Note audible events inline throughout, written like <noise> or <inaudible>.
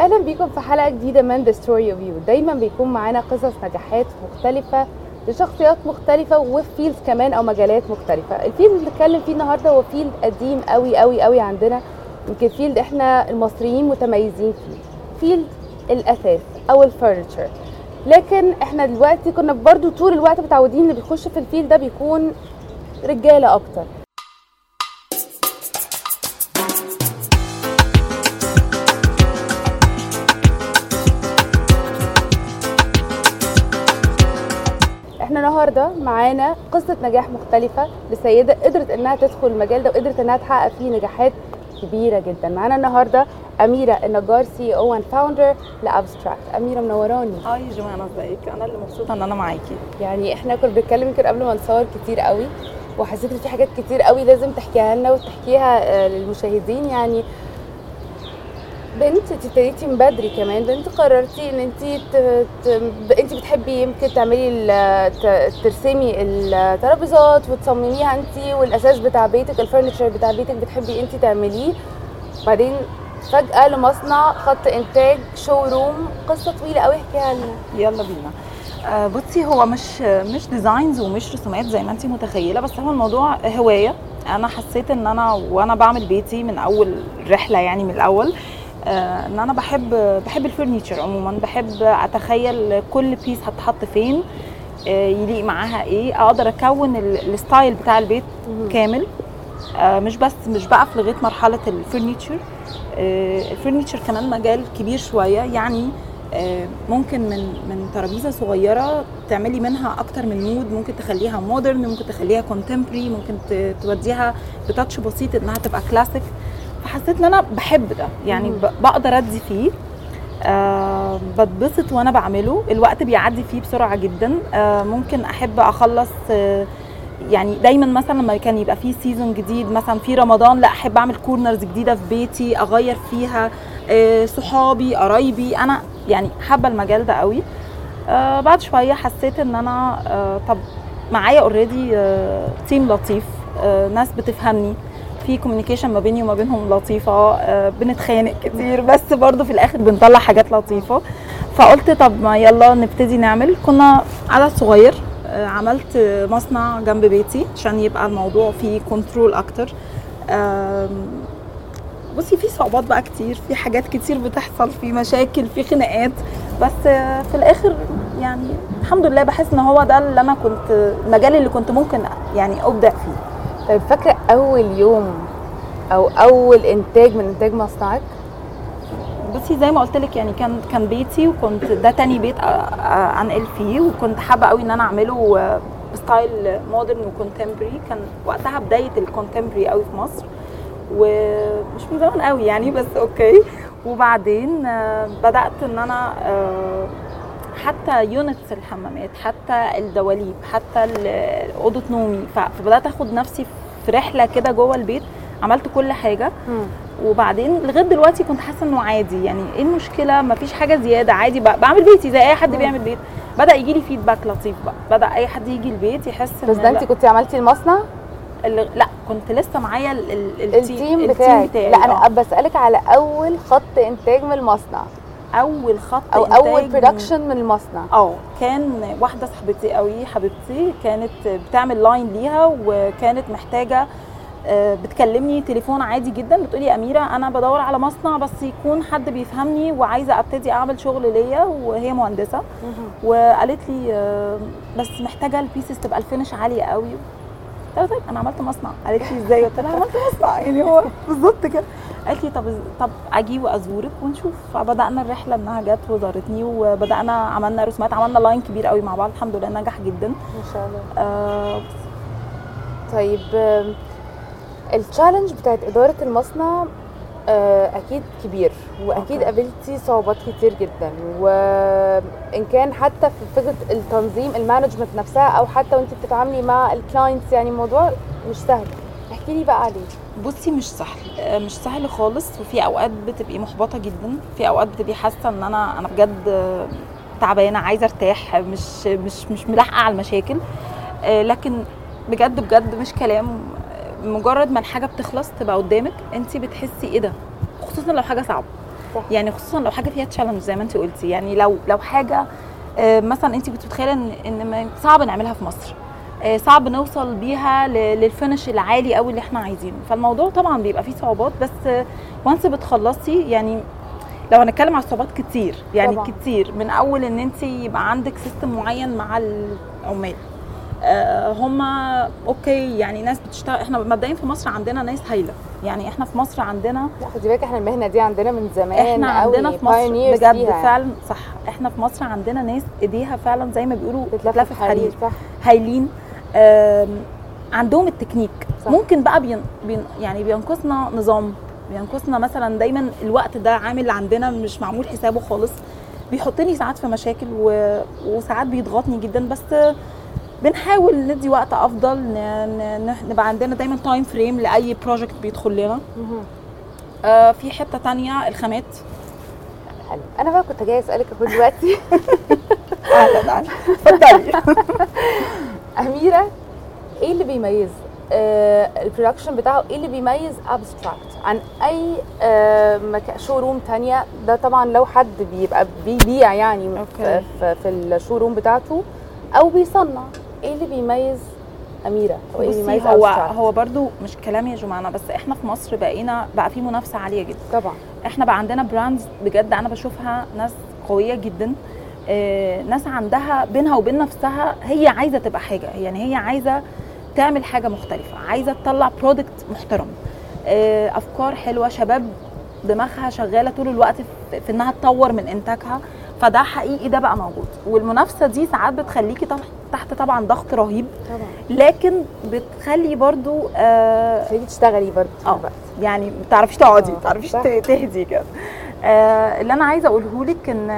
أهلا بيكم في حلقة جديدة من The Story of You دايما بيكون معانا قصص نجاحات مختلفة لشخصيات مختلفة وفي fields كمان أو مجالات مختلفة. ال field اللي بنتكلم فيه النهارده هو field قديم قوي قوي قوي عندنا. يمكن field إحنا المصريين متميزين فيه. field الأثاث أو ال furniture لكن إحنا دلوقتي كنا برضو طول الوقت متعودين اللي بيخش في ال field ده بيكون رجالة أكتر. معانا قصة نجاح مختلفة لسيدة قدرت إنها تدخل المجال ده وقدرت إنها تحقق فيه نجاحات كبيرة جدا. معانا النهارده أميرة النجار CEO and founder ل Abstract. أميرة منوراني. hi جماعة إزيك؟ أنا اللي مبسوطة إن أنا معاكي. يعني إحنا كنا بنتكلم يمكن قبل ما نصور كتير قوي وحسيت إن في حاجات كتير قوي لازم تحكيها لنا وتحكيها آه، للمشاهدين يعني. بنت ابتديتي من بدري كمان بنت قررتي إن انت. انت بتحبي يمكن تعملي. ترسمي الترابيزات وتصمميها انت والأساس بتاع بيتك ال furniture بتاع بيتك بتحبي انت تعمليه بعدين فجأة لمصنع خط إنتاج showroom قصة طويلة قوي أحكيها لنا يلا بينا آه، بصي هو مش مش designs ومش رسومات زي ما انت متخيلة بس هو الموضوع هواية أنا حسيت إن أنا وأنا بعمل بيتي من أول رحلة يعني من الأول إن أنا بحب بحب ال furniture عموما. بحب أتخيل كل piece هتحط فين آه، يليق معاها إيه. أقدر أكون ال- ال style بتاع البيت كامل. آه، مش بس مش بقف لغاية مرحلة آه، ال furniture كمان مجال كبير شوية. يعني آه، ممكن من من ترابيزة صغيرة تعملي منها أكتر من mode. ممكن تخليها modern ممكن تخليها contemporary ممكن توديها ب touch بسيط إنها تبقى كلاسيك فحسيت إن أنا بحب ده. يعني بقدر أدي فيه. آه بتبسط وأنا بعمله. الوقت بيعدي فيه بسرعة جدا. آه ممكن أحب أخلص آه يعني دايما مثلا لما كان يبقى فيه season جديد مثلا في رمضان لا أحب أعمل corners جديدة في بيتي أغير فيها آه صحابي قرايبي. أنا يعني حابة المجال ده قوي. آه بعد شوية حسيت إن أنا آه طب معايا already team لطيف. ناس بتفهمني. في communication ما بيني وما بينهم لطيفة آه بنتخانق كتير بس برضو في الآخر بنطلع حاجات لطيفة. فقلت طب ما يلا نبتدي نعمل. كنا عدد صغير آه، عملت مصنع جنب بيتي عشان يبقى الموضوع فيه control أكتر. بصي في صعوبات بقى كتير في حاجات كتير بتحصل في مشاكل في خناقات. بس آه، في الآخر يعني الحمد لله بحس إن هو ده اللي أنا كنت المجال اللي كنت ممكن يعني أبدع فيه. طيب فاكرة أول يوم أو أول إنتاج من إنتاج مصنعك؟ بصي زي ما قلت لك يعني كان كان بيتي وكنت ده تاني بيت أ- أ- انقل فيه وكنت حابة قوي إن أنا أعمله آه، ب style modern و contemporary كان وقتها بداية ال contemporary قوي في مصر ومش من زمان قوي يعني بس okay. وبعدين آه، بدأت إن أنا آه، حتى units الحمامات حتى الدواليب حتى أوضة نومي. فبدأت أخد نفسي في رحلة كده جوه البيت عملت كل حاجة. وبعدين لغاية دلوقتي كنت حاسة إنه عادي. يعني إيه المشكلة؟ مفيش حاجة زيادة عادي بعمل بيتي زي أي حد مم. بيعمل بيت. بدأ يجي لي feedback لطيف بقى. بدأ أي حد يجي البيت يحس بس ده أنت كنت عملتي المصنع؟ لا كنت لسه معايا ال- ال- ال team بتاعك. بتاعي لا أنا آه. بسألك على أول خط إنتاج من المصنع. أول خط أول من- production من المصنع. آه كان واحدة صاحبتي قوي حبيبتي كانت بتعمل line ليها وكانت محتاجة آه، بتكلمني تليفون عادي جدا بتقولي يا أميرة أنا بدور على مصنع بس يكون حد بيفهمني وعايزة أبتدي أعمل شغل ليا وهي مهندسة. وقالت لي آه، بس محتاجة ال pieces تبقى ال finish عالية قوي قلت لها طيب أنا عملت مصنع. قالت لي إزاي؟ قلت لها عملت مصنع. يعني هو <laughs> بالظبط كده. قالت لي طب طب أجي وأزورك ونشوف. فبدأنا الرحلة إنها جت وزارتني وبدأنا عملنا رسومات عملنا line كبير قوي مع بعض. الحمد لله نجح جدا. ما شاء الله. آه طيب ال challenge بتاعت إدارة المصنع آه، أكيد كبير. وأكيد okay. قابلتي صعوبات كتير جدا. وإن كان حتى في فكرة التنظيم ال management نفسها أو حتى وأنت بتتعاملي مع ال clients يعني الموضوع مش سهل. احكي لي بقى عليه. بصي مش سهل. آه، مش سهل خالص. وفي أوقات بتبقي محبطة جدا. في أوقات بتبقي حاسة إن أنا أنا بجد تعبانة عايزة أرتاح مش مش مش ملاحقة على المشاكل. آه، لكن بجد بجد مش كلام مجرد ما الحاجة بتخلص تبقى قدامك انت بتحسي إيه ده خصوصا لو حاجة صعبة صح. يعني خصوصا لو حاجة فيها تشالنج زي ما انت قلتي يعني لو لو حاجة آه، مثلا انت كنت متخيله ان إن صعب نعملها في مصر آه، صعب نوصل بيها لل finish العالي قوي اللي إحنا عايزينه فالموضوع طبعا بيبقى فيه صعوبات بس once بتخلصي يعني لو هنتكلم على الصعوبات كتير يعني. طبعا. كتير من أول إن انت يبقى عندك system معين مع العمال آه، هما okay يعني ناس بتشتغل إحنا مبدئيا في مصر عندنا ناس هايلة. يعني إحنا في مصر عندنا خدي بالك إحنا المهنة دي عندنا من زمان إحنا عندنا في مصر بجد. فعلا صح. إحنا في مصر عندنا ناس إيديها فعلا زي ما بيقولوا بتلف حرير هايلين. عندهم التكنيك. صح. ممكن بقى بين بين يعني بينقصنا نظام. بينقصنا مثلا دايما الوقت ده عامل عندنا مش معمول حسابه خالص. بيحطني ساعات في مشاكل و... وساعات بيضغطني جدا. بس بنحاول ندي وقت أفضل. نبقى عندنا دايما time frame لأي project بيدخل لنا. آه في حتة تانية الخامات. حلو. أنا بقى كنت جاية أسألك أهو دلوقتي. <laughs> أهلا اتفضلي. <laughs> أميرة إيه اللي بيميز؟ آه ال production بتاعه إيه اللي بيميز Abstract عن أي آه showroom تانية؟ ده طبعا لو حد بيبقى بيبيع يعني في, okay. في, في ال showroom بتاعته أو بيصنع. إيه اللي بيميز أميرة؟ أو إيه اللي بيميز هو Abstract؟ هو برضو مش كلام يا جماعة بس إحنا في مصر بقينا بقى في منافسة عالية جدا. طبعا. إحنا بقى عندنا brands بجد أنا بشوفها ناس قوية جدا. آه، ناس عندها بينها وبين نفسها هي عايزة تبقى حاجة يعني هي عايزة تعمل حاجة مختلفة عايزة تطلع product محترم. آه، أفكار حلوة شباب دماغها شغالة طول الوقت في, في إنها تطور من إنتاجها. فده حقيقي ده بقى موجود والمنافسة دي ساعات بتخليكي تحت- طبعا ضغط رهيب طبعا لكن بتخلي برضو آه تيجي تشتغلي برضه آه. يعني ما بتعرفيش تقعدي آه، ما بتعرفيش. ت- تهدي كده آه اللي أنا عايزة أقوله لك إن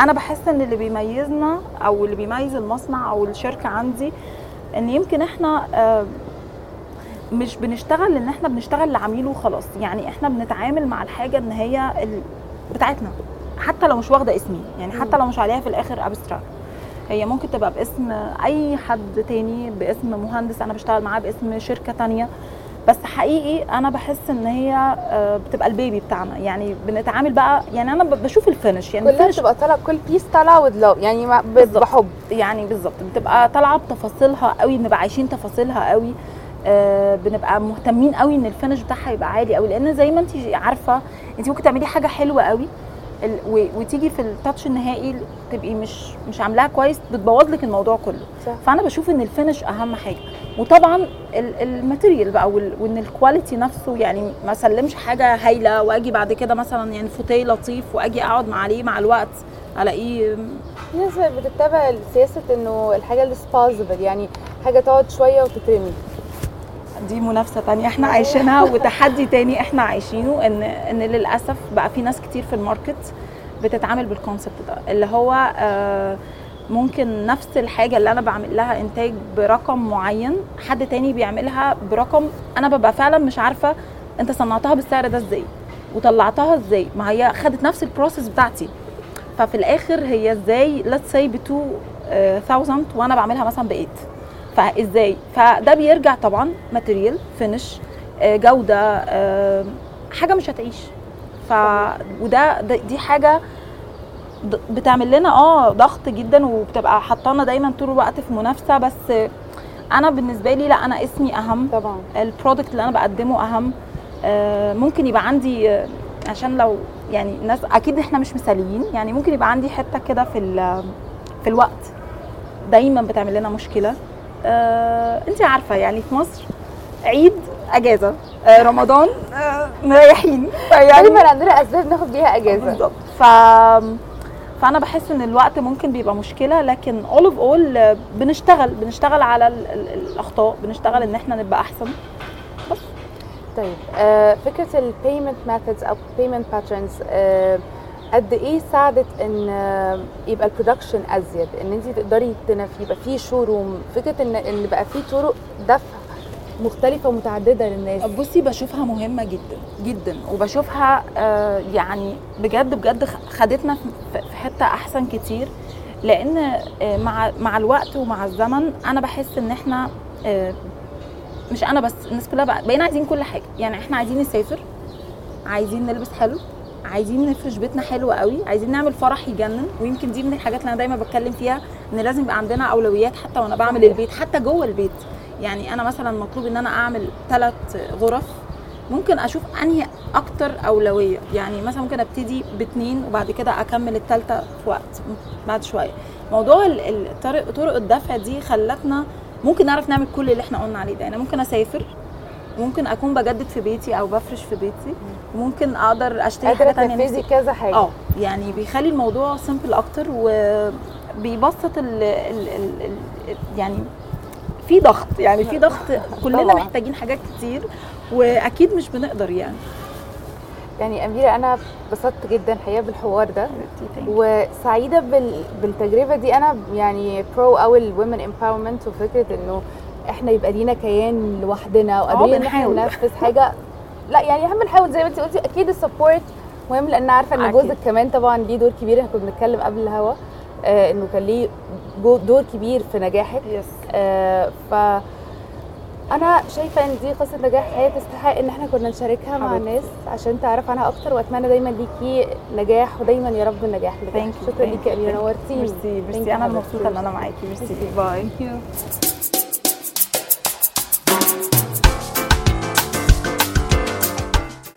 أنا بحس إن اللي بيميزنا أو اللي بيميز المصنع أو الشركة عندي إن يمكن إحنا آه مش بنشتغل إن إحنا بنشتغل لعميل وخلاص يعني إحنا بنتعامل مع الحاجة إن هي. بتاعتنا حتى لو مش واخدة اسمي يعني حتى لو مش عليها في الآخر Abstract هي ممكن تبقى باسم أي حد تاني باسم مهندس أنا بشتغل معاه باسم شركة تانية. بس حقيقي أنا بحس إن هي آه، بتبقى ال baby بتاعنا. يعني بنتعامل بقى يعني أنا بشوف ال finish يعني كلها بتبقى طالعة كل piece طالعة love يعني. بحب. يعني بالظبط. بتبقى طالعة بتفاصيلها قوي بنبقى عايشين تفاصيلها قوي آه بنبقى مهتمين قوي إن ال finish بتاعها يبقى عالي قوي. لأن زي ما انت عارفة انت ممكن تعملي حاجة حلوة قوي ال- و- وتيجي في ال touch النهائي تبقي مش مش عاملاها كويس بتبوظ لك الموضوع كله. صح. فأنا بشوف إن ال finish أهم حاجة. وطبعا ال- ال material بقى وال- وإن ال quality نفسه يعني ما اسلمش حاجة هايلة وأجي بعد كده مثلا يعني فوتيه لطيف وأجي أقعد مع عليه مع الوقت ألاقيه ناس بتتبع سياسة إنه الحاجة ال disposable يعني حاجة تقعد شوية وتترمي. دي منافسة تانية إحنا عايشينها وتحدي تاني إحنا عايشينه ان ان للأسف بقى في ناس كتير في ال market بتتعامل بال concept ده اللي هو آه، ممكن نفس الحاجة اللي أنا بعمل لها إنتاج برقم معين حد تاني بيعملها برقم أنا ببقى فعلا مش عارفة أنت صنعتها بالسعر ده إزاي وطلعتها إزاي ما هي خدت نفس ال process بتاعتي. ففي الآخر هي إزاي let's say ب 2000 وأنا بعملها مثلا ب 8 فإزاي؟ فده بيرجع طبعا material finish جودة آه، حاجة مش هتعيش. ف وده ده- دي حاجة بتعمل لنا آه ضغط جدا وبتبقى حطانا دايما طول الوقت في منافسة. بس أنا بالنسبة لي لا أنا اسمي أهم. طبعا. ال product اللي أنا بقدمه أهم. آه، ممكن يبقى عندي آه، عشان لو يعني الناس أكيد إحنا مش مثاليين. يعني ممكن يبقى عندي حتة كده في في الوقت. دايما بتعمل لنا مشكلة. آه، انت عارفة يعني في مصر عيد أجازة. آه، رمضان آه، مريحين فيعني دايما عندنا أسباب ناخد بيها أجازة. بالظبط ف فأنا بحس إن الوقت ممكن بيبقى مشكلة لكن all of all بنشتغل بنشتغل على ال- ال- الأخطاء بنشتغل إن إحنا نبقى أحسن. طيب آه فكرة ال payment methods أو payment partners آه قد إيه ساعدت إن آه، يبقى ال production أزيد إن انت تقدري تنف يبقى في showroom فكرة إن إن بقى في طرق دفع مختلفة ومتعددة للناس. بصي بشوفها مهمة جدا جدا وبشوفها آه، يعني بجد بجد خدتنا في حتة أحسن كتير. لأن آه، مع مع الوقت ومع الزمن أنا بحس إن إحنا آه، مش أنا بس الناس كلها بقينا عايزين كل حاجة. يعني إحنا عايزين نسافر عايزين نلبس حلو. عايزين نفرش بيتنا حلو قوي عايزين نعمل فرح يجنن ويمكن دي من الحاجات اللي أنا دايما بتكلم فيها إن لازم يبقى عندنا أولويات حتى وأنا بعمل. البيت حتى جوه البيت. يعني أنا مثلا مطلوب إن أنا أعمل ثلاث غرف ممكن أشوف أنهي أكتر أولوية. يعني مثلا ممكن أبتدي باتنين وبعد كده أكمل الثالثه في وقت بعد شوية. موضوع طرق طرق الدفع دي خلتنا ممكن نعرف نعمل كل اللي إحنا قلنا عليه ده. أنا ممكن أسافر ممكن أكون بجدد في بيتي أو بفرش في بيتي. وممكن أقدر أشتري حاجة تانية. تنفذي كذا حاجة. آه يعني بيخلي الموضوع simple أكتر وبيبسط ال ال ال يعني في ضغط. يعني في ضغط. <laughs> كلنا. محتاجين حاجات كتير وأكيد مش بنقدر يعني. يعني أميرة أنا اتبسطت جدا الحقيقة بالحوار ده. وسعيدة بال... بالتجربة دي. أنا يعني pro أو ال women empowerment وفكرة إنه إحنا يبقى لينا كيان لوحدنا وقادرين إن إحنا. ننفذ حاجة <laughs> لا يعني اهم نحاول زي ما انت قلتي أكيد ال support مهم لأن عارفة إن. جوزك كمان طبعا ليه دور كبير إحنا كنا بنتكلم قبل الهوا آه إنه كان ليه دور كبير في نجاحك yes آه ف أنا شايفة إن دي قصة نجاح هي تستحق إن إحنا كنا نشاركها مع. الناس عشان تعرف عنها أكتر وأتمنى دايما ليكي نجاح ودايما يا رب النجاح لك شكرا ليكي يا. نورتيني ميرسي ميرسي أنا. مبسوطة إن أنا معاكي ميرسي باي.